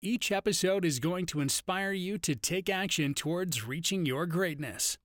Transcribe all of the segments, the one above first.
Each episode is going to inspire you to take action towards reaching your greatness.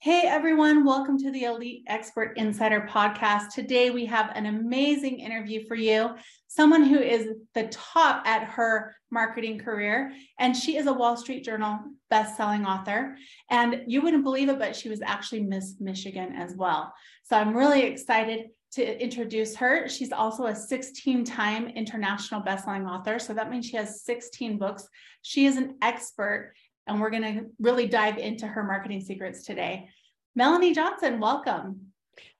Hey everyone, welcome to the Elite Expert Insider Podcast. Today we have an amazing interview for you. Someone who is the top at her marketing career, and she is a Wall Street Journal best-selling author. And you wouldn't believe it, but she was actually Miss Michigan as well. So I'm really excited to introduce her. She's also a 16 time international bestselling author. So that means she has 16 books. She is an expert, and we're going to really dive into her marketing secrets today. Melanie Johnson, welcome.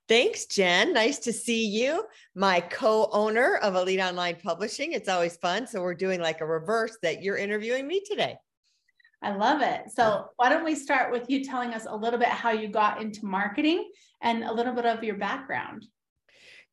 Thanks, Jen. Nice to see you, my co owner of Elite Online Publishing. It's always fun. So, we're doing like a reverse that you're interviewing me today. I love it. So, why don't we start with you telling us a little bit how you got into marketing and a little bit of your background?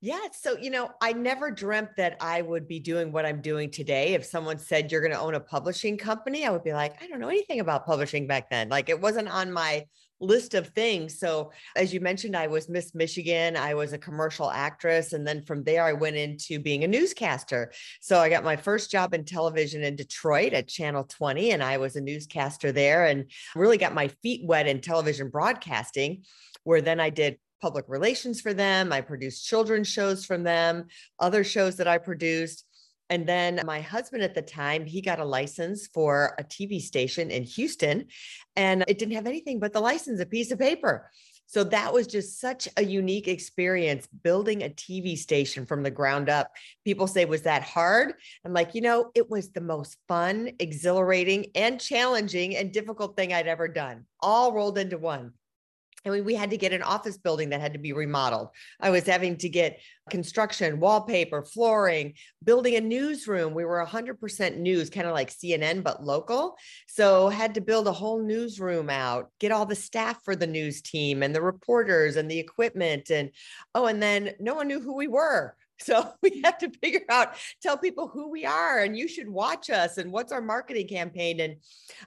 Yeah. So, you know, I never dreamt that I would be doing what I'm doing today. If someone said you're going to own a publishing company, I would be like, I don't know anything about publishing back then. Like it wasn't on my list of things. So, as you mentioned, I was Miss Michigan, I was a commercial actress. And then from there, I went into being a newscaster. So, I got my first job in television in Detroit at Channel 20, and I was a newscaster there and really got my feet wet in television broadcasting, where then I did public relations for them. I produced children's shows from them, other shows that I produced. And then my husband at the time, he got a license for a TV station in Houston, and it didn't have anything but the license, a piece of paper. So that was just such a unique experience building a TV station from the ground up. People say, Was that hard? I'm like, you know, it was the most fun, exhilarating, and challenging and difficult thing I'd ever done, all rolled into one and we, we had to get an office building that had to be remodeled. I was having to get construction, wallpaper, flooring, building a newsroom. We were 100% news, kind of like CNN, but local. So had to build a whole newsroom out, get all the staff for the news team and the reporters and the equipment. And oh, and then no one knew who we were. So we have to figure out, tell people who we are and you should watch us and what's our marketing campaign. And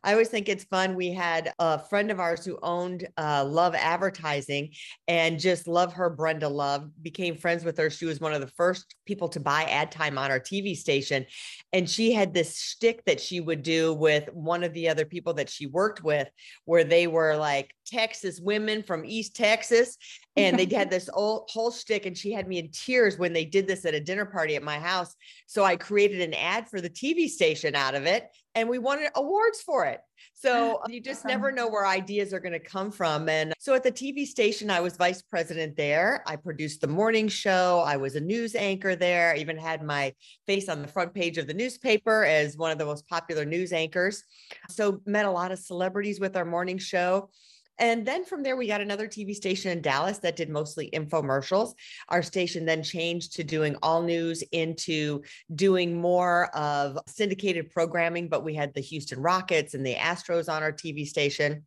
I always think it's fun. We had a friend of ours who owned uh, Love Advertising and just love her, Brenda Love, became friends with her. She was one of the first people to buy ad time on our TV station. And she had this shtick that she would do with one of the other people that she worked with, where they were like Texas women from East Texas and they had this old, whole shtick and she had me in tears when they did this at a dinner party at my house. So i created an ad for the tv station out of it and we won awards for it. So ah, you just never know where ideas are going to come from. And so at the tv station i was vice president there. I produced the morning show. I was a news anchor there. I even had my face on the front page of the newspaper as one of the most popular news anchors. So met a lot of celebrities with our morning show and then from there, we got another TV station in Dallas that did mostly infomercials. Our station then changed to doing all news into doing more of syndicated programming, but we had the Houston Rockets and the Astros on our TV station.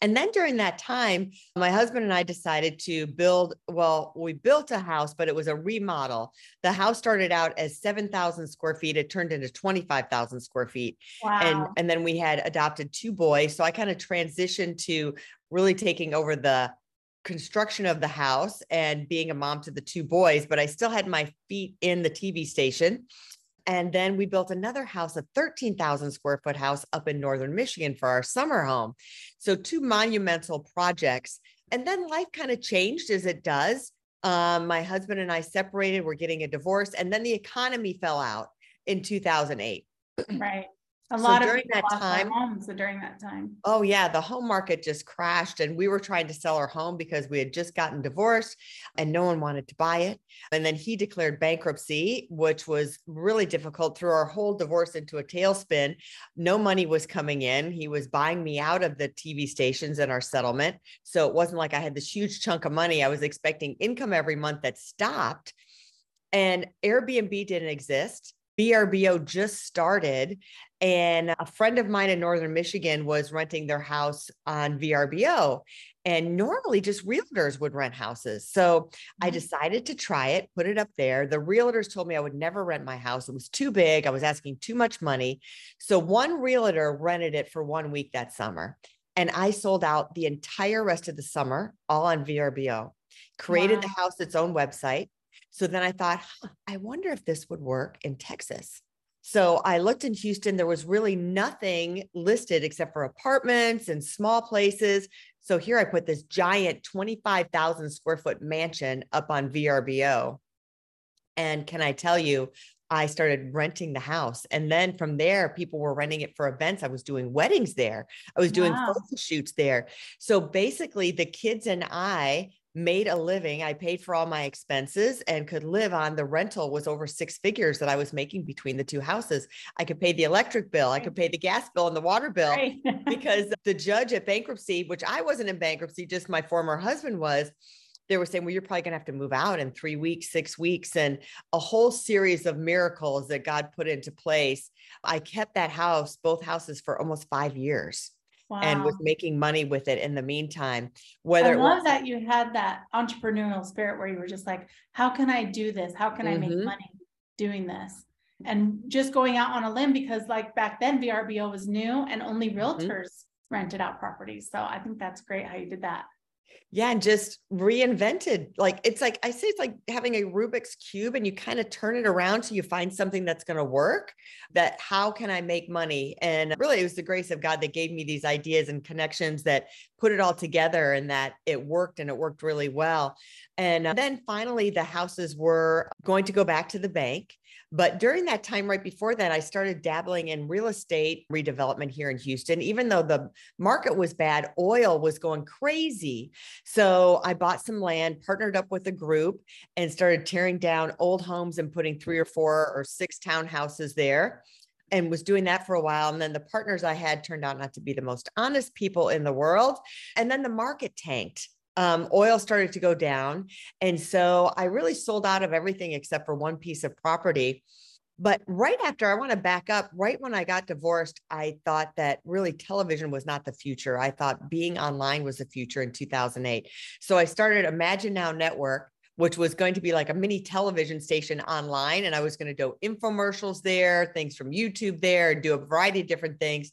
And then during that time, my husband and I decided to build, well, we built a house, but it was a remodel. The house started out as 7,000 square feet. It turned into 25,000 square feet. Wow. And, and then we had adopted two boys. So I kind of transitioned to really taking over the construction of the house and being a mom to the two boys, but I still had my feet in the TV station. And then we built another house, a 13,000 square foot house up in Northern Michigan for our summer home. So, two monumental projects. And then life kind of changed as it does. Um, my husband and I separated, we're getting a divorce, and then the economy fell out in 2008. Right. A so lot during of that time homes during that time. Oh yeah, the home market just crashed and we were trying to sell our home because we had just gotten divorced and no one wanted to buy it. And then he declared bankruptcy, which was really difficult threw our whole divorce into a tailspin. No money was coming in. He was buying me out of the TV stations and our settlement. So it wasn't like I had this huge chunk of money. I was expecting income every month that stopped. And Airbnb didn't exist VRBO just started, and a friend of mine in Northern Michigan was renting their house on VRBO. And normally just realtors would rent houses. So I mm-hmm. decided to try it, put it up there. The realtors told me I would never rent my house. It was too big. I was asking too much money. So one realtor rented it for one week that summer. And I sold out the entire rest of the summer, all on VRBO, created wow. the house its own website. So then I thought, huh, I wonder if this would work in Texas. So I looked in Houston, there was really nothing listed except for apartments and small places. So here I put this giant 25,000 square foot mansion up on VRBO. And can I tell you, I started renting the house. And then from there, people were renting it for events. I was doing weddings there, I was doing wow. photo shoots there. So basically, the kids and I made a living. I paid for all my expenses and could live on the rental was over six figures that I was making between the two houses. I could pay the electric bill, I could pay the gas bill and the water bill right. because the judge at bankruptcy, which I wasn't in bankruptcy, just my former husband was, they were saying, well, you're probably going to have to move out in three weeks, six weeks, and a whole series of miracles that God put into place. I kept that house, both houses, for almost five years. Wow. and was making money with it in the meantime. Whether I love was- that you had that entrepreneurial spirit where you were just like, how can I do this? How can mm-hmm. I make mm-hmm. money doing this? And just going out on a limb because like back then VRBO was new and only mm-hmm. realtors mm-hmm. rented out properties. So I think that's great how you did that yeah and just reinvented like it's like i say it's like having a rubik's cube and you kind of turn it around so you find something that's going to work that how can i make money? And really it was the grace of god that gave me these ideas and connections that put it all together and that it worked and it worked really well. And uh, then finally the houses were going to go back to the bank but during that time, right before that, I started dabbling in real estate redevelopment here in Houston. Even though the market was bad, oil was going crazy. So I bought some land, partnered up with a group, and started tearing down old homes and putting three or four or six townhouses there and was doing that for a while. And then the partners I had turned out not to be the most honest people in the world. And then the market tanked um, oil started to go down. And so I really sold out of everything except for one piece of property. But right after, I want to back up, right when I got divorced, I thought that really television was not the future. I thought being online was the future in 2008. So I started Imagine Now Network, which was going to be like a mini television station online. And I was going to do infomercials there, things from YouTube there, do a variety of different things.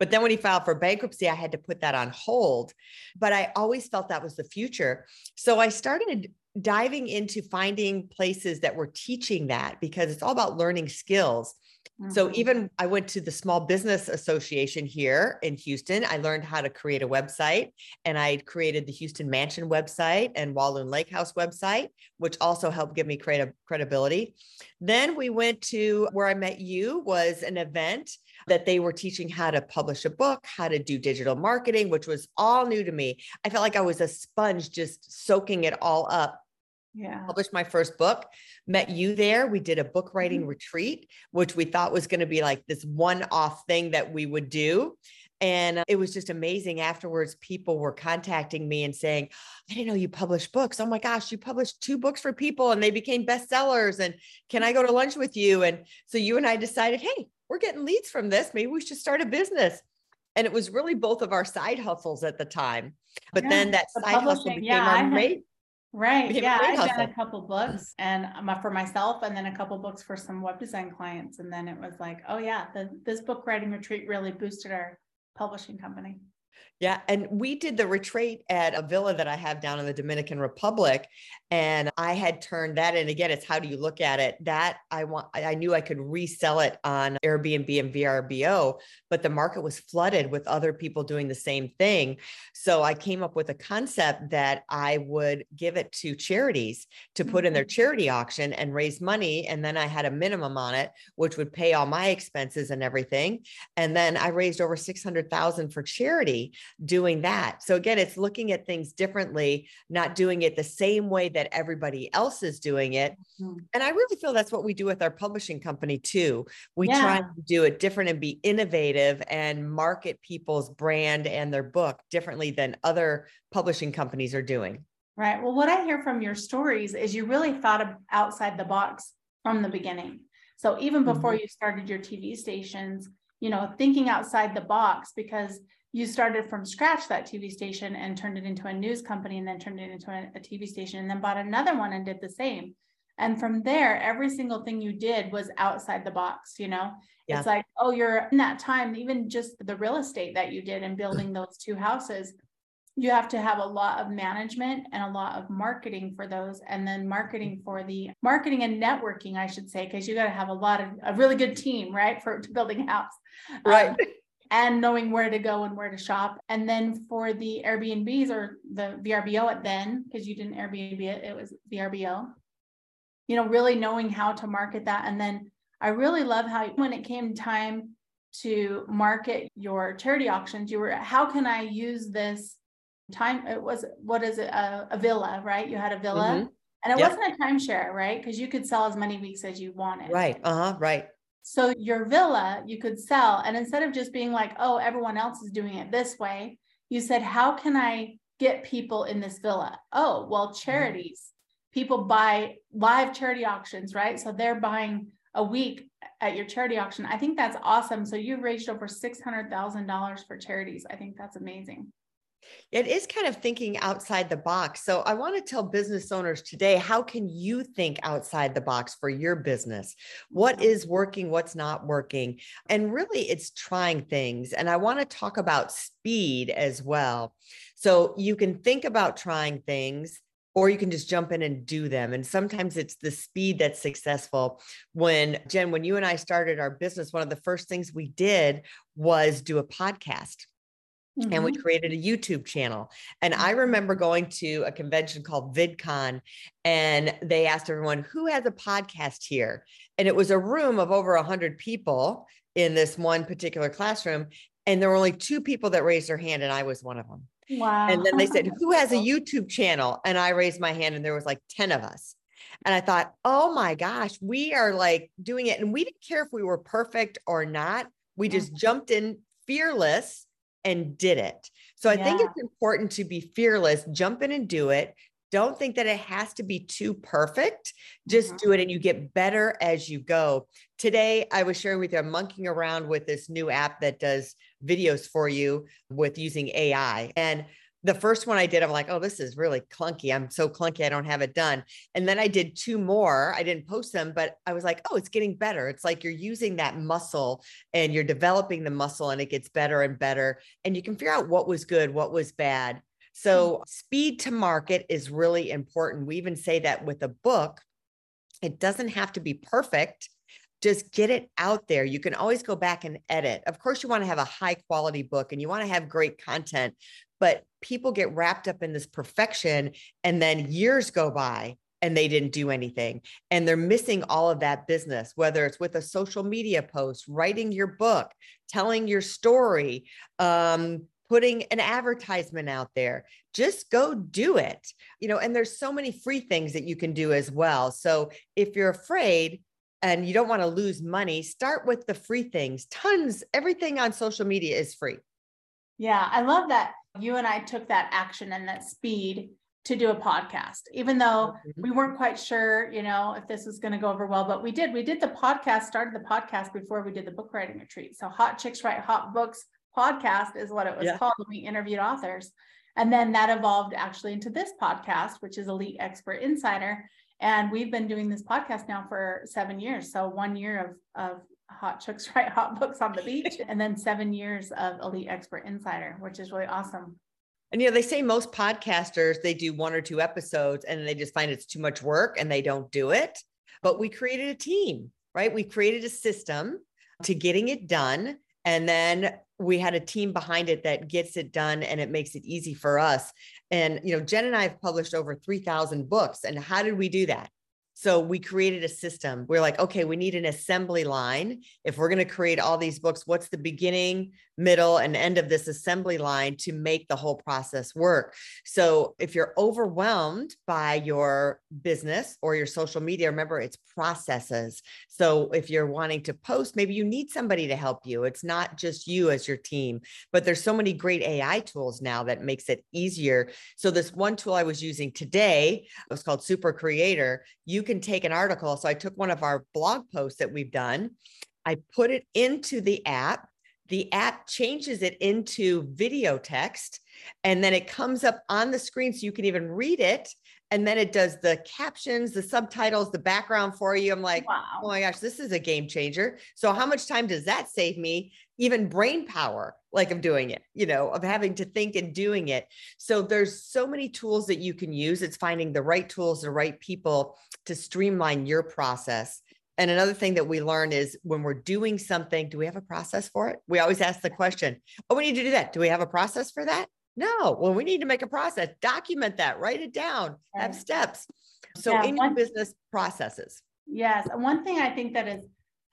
But then when he filed for bankruptcy, I had to put that on hold. But I always felt that was the future. So I started diving into finding places that were teaching that because it's all about learning skills. Mm-hmm. So even I went to the Small Business Association here in Houston. I learned how to create a website and I created the Houston Mansion website and Walloon Lake House website, which also helped give me creative credibility. Then we went to where I met you was an event that they were teaching how to publish a book, how to do digital marketing, which was all new to me. I felt like I was a sponge just soaking it all up. Yeah. Published my first book, met you there. We did a book writing mm-hmm. retreat, which we thought was going to be like this one off thing that we would do. And it was just amazing. Afterwards, people were contacting me and saying, I didn't know you published books. Oh my gosh, you published two books for people and they became bestsellers. And can I go to lunch with you? And so you and I decided, hey, we're getting leads from this. Maybe we should start a business. And it was really both of our side hustles at the time. But yeah, then that the side hustle became yeah, our main. Right. Yeah. I've hustle. done a couple books and uh, for myself and then a couple books for some web design clients. And then it was like, oh yeah, the, this book writing retreat really boosted our publishing company. Yeah. And we did the retreat at a villa that I have down in the Dominican Republic. And I had turned that in. Again, it's how do you look at it? That I want, I knew I could resell it on Airbnb and VRBO, but the market was flooded with other people doing the same thing. So I came up with a concept that I would give it to charities to put in their mm-hmm. charity auction and raise money. And then I had a minimum on it, which would pay all my expenses and everything. And then I raised over 600,000 for charity doing that. So again, it's looking at things differently, not doing it the same way that everybody else is doing it. Mm-hmm. And I really feel that's what we do with our publishing company too. We yeah. try to do it different and be innovative and market people's brand and their book differently than other publishing companies are doing. Right. Well, what I hear from your stories is you really thought of outside the box from the beginning. So even before mm-hmm. you started your TV stations, you know, thinking outside the box because you started from scratch that TV station and turned it into a news company and then turned it into a, a TV station and then bought another one and did the same. And from there, every single thing you did was outside the box, you know? Yeah. It's like, oh, you're in that time, even just the real estate that you did and building those two houses, you have to have a lot of management and a lot of marketing for those and then marketing for the marketing and networking i should say because you got to have a lot of a really good team right for building a house right um, and knowing where to go and where to shop. And then for the airbnbs or the vrbo at then because you didn't airbnb it it was vrbo you know really knowing how to market that. And then i really love how when it came time to market your charity auctions you were how can i use this time? It was what is it? A, a villa right? You had a villa. Mm-hmm. and it yep. wasn't a timeshare right? Because you could sell as many weeks as you wanted. Right. Uh-huh. Right so your villa you could sell and instead of just being like oh everyone else is doing it this way you said how can i get people in this villa? Oh well mm-hmm. charities. People buy live charity auctions right? So they're buying a week at your charity auction. I think that's awesome. So you've raised over $600000 for charities. I think that's amazing it is kind of thinking outside the box. So I want to tell business owners today how can you think outside the box for your business? What mm-hmm. working, what's not working? And really it's trying things. And I want to talk about speed as well. So you can think about trying things or you can just jump in and do them. And sometimes it's the speed that's successful. When Jen, when you and I started our business, one of the first things we did was do a podcast. Mm-hmm. And we mm-hmm. created a YouTube channel. And I mm-hmm. remember going to a convention called VidCon, and they asked everyone, Who has a podcast here? And it was a room of over 100 people in this one particular classroom. And there were only two people that raised their hand, and I was one of them. Wow. And then they said, Who has a YouTube channel? And I raised my hand, and there was like 10 of us. And I thought, Oh my gosh, we are like doing it. And we didn't care if we were perfect or not. We just mm-hmm. jumped in fearless and did it. So I yeah. think it's important to be fearless, jump in and do it. Don't think that it has to be too perfect. Just mm-hmm. do it and you get better as you go. Today, I was sharing with you, I'm monkeying around with this new app that does videos for you with using AI. And the first one I did, I'm like, oh, this is really clunky. I'm so clunky. I don't have it done. And then I did two more. I didn't post them, but I was like, oh, it's getting better. It's like you're using that muscle and you're developing the muscle and it gets better and better. And you can figure out what was good, what was bad. So, mm-hmm. speed to market is really important. We even say that with a book, it doesn't have to be perfect just get it out there. You can always go back and edit. Of course, you want to have a high quality book and you want to have great content, but people get wrapped up in this perfection and then years go by and they didn't do anything and they're missing all of that business whether it's with a social media post writing your book telling your story um, putting an advertisement out there. Just go do it you know and there's so many free things that you can do as well. So if you're afraid and you don't want to lose money start with the free things. Tons everything on social media is free. Yeah i love that you and I took that action and that speed to do a podcast, even though mm-hmm. we weren't quite sure, you know, if this was going to go over well, but we did. We did the podcast, started the podcast before we did the book writing retreat. So Hot Chicks Write Hot Books podcast is what it was yeah. called when we interviewed authors. And then that evolved actually into this podcast, which is Elite Expert Insider. And we've been doing this podcast now for seven years. So one year of, of hot chicks write hot books on the beach and then seven years of elite expert insider which is really awesome. And you know they say most podcasters they do one or two episodes and they just find it's too much work and they don't do it. But we created a team right? We created a system to getting it done and then we had a team behind it that gets it done and it makes it easy for us. And you know jen and i have published over 3000 books and how did we do that so we created a system. We're like, okay, we need an assembly line. If we're going to create all these books, what's the beginning, middle, and end of this assembly line to make the whole process work? So if you're overwhelmed by your business or your social media, remember it's processes. So if you're wanting to post, maybe you need somebody to help you. It's not just you as your team, but there's so many great AI tools now that makes it easier. So this one tool I was using today it was called Super Creator. You you can take an article. So I took one of our blog posts that we've done, I put it into the app. The app changes it into video text, and then it comes up on the screen so you can even read it and then it does the captions, the subtitles, the background for you. I'm like, wow. oh my gosh, this is a game changer. So how much time does that save me? Even brain power, like of doing it, you know, of having to think and doing it. So there's so many tools that you can use. It's finding the right tools, the right people to streamline your process. And another thing that we learn is when we're doing something, do we have a process for it? We always ask the question, oh, we need to do that. Do we have a process for that? No, well, we need to make a process, document that, write it down, right. have steps. So yeah, in one, your business processes. Yes. One thing I think that has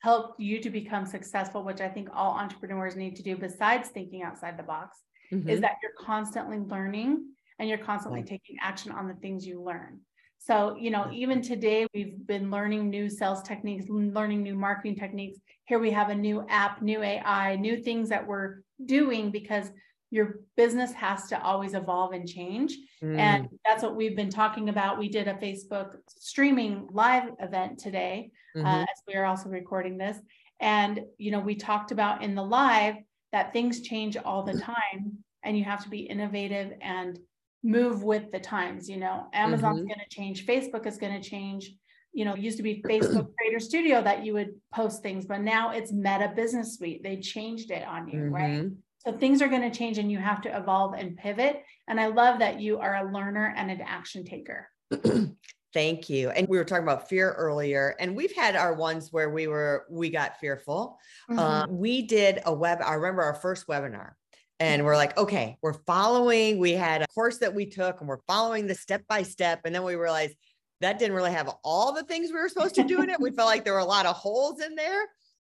helped you to become successful, which I think all entrepreneurs need to do besides thinking outside the box, mm-hmm. is that you're constantly learning and you're constantly right. taking action on the things you learn. So, you know, even today we've been learning new sales techniques, learning new marketing techniques. Here we have a new app, new AI, new things that we're doing because your business has to always evolve and change. Mm. And that's what we've been talking about. We did a Facebook streaming live event today, uh, mm-hmm. uh, as we are also recording this. And, you know, we talked about in the live that things change all the time and you have to be innovative and move with the times. You know, Amazon's mm-hmm. going to change, Facebook is going to change. You know, used to be Facebook Creator Studio that you would post things, but now it's Meta Business Suite. They changed it on you, mm-hmm. right? So things are going to change and you have to evolve and pivot. And I love that you are a learner and an action taker. Thank you. And we were talking about fear earlier, and we've had our ones where we were, we got fearful. Mm-hmm. Um, we did a web, I remember our first webinar. And we're like, okay, we're following. We had a course that we took and we're following the step by step. And then we realized that didn't really have all the things we were supposed to do in it. We felt like there were a lot of holes in there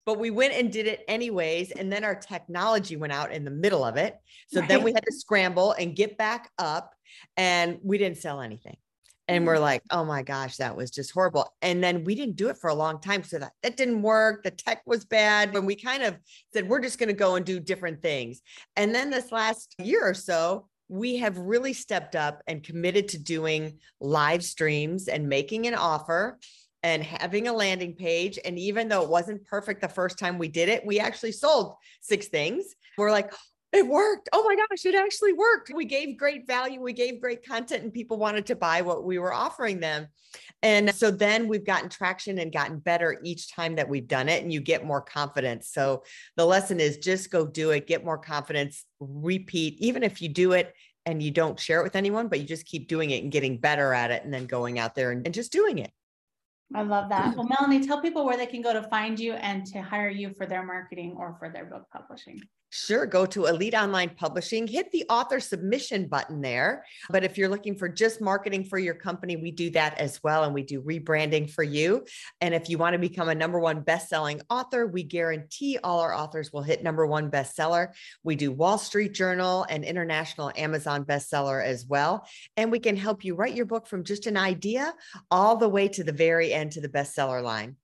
but we went and did it anyways. And then our technology went out in the middle of it. So right. then we had to scramble and get back up and we didn't sell anything. And we're mm. like, oh my gosh, that was just horrible. And then we didn't do it for a long time. So that, that didn't work. The tech was bad. And we kind of said, we're just going to go and do different things. And then this last year or so, we have really stepped up and committed to doing live streams and making an offer and having a landing page. And even though it wasn't perfect the first time we did it, we actually sold six things. We're like, it worked. Oh my gosh, it actually worked. We gave great value, we gave great content, and people wanted to buy what we were offering them. And so then we've gotten traction and gotten better each time that we've done it, and you get more confidence. So the lesson is just go do it, get more confidence, repeat, even if you do it and you don't share it with anyone, but you just keep doing it and getting better at it, and then going out there and, and just doing it. I love that. Well, Melanie, tell people where they can go to find you and to hire you for their marketing or for their book publishing. Sure. Go to Elite Online Publishing, hit the author submission button there. But if you're looking for just marketing for your company, we do that as well. And we do rebranding for you. And if you want to become a number one best-selling author, we guarantee all our authors will hit number one bestseller. We do Wall Street Journal and international Amazon bestseller as well. And we can help you write your book from just an idea all the way to the very end to the bestseller line.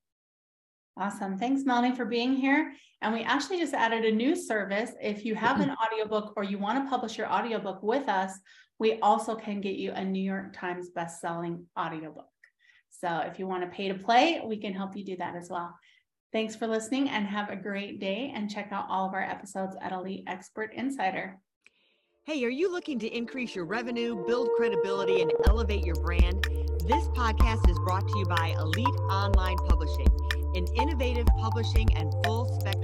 Awesome. Thanks, Melanie, for being here. And we actually just added a new service. If you have an mm-hmm. audiobook or you want to publish your audiobook with us, we also can get you a New York Times best-selling audiobook. So if you want to pay to play, we can help you do that as well. Thanks for listening and have a great day and check out all of our episodes at Elite Expert Insider. Hey, are you looking to increase your revenue, build credibility, and elevate your brand? This podcast is brought to you by Elite Online Publishing an innovative publishing and full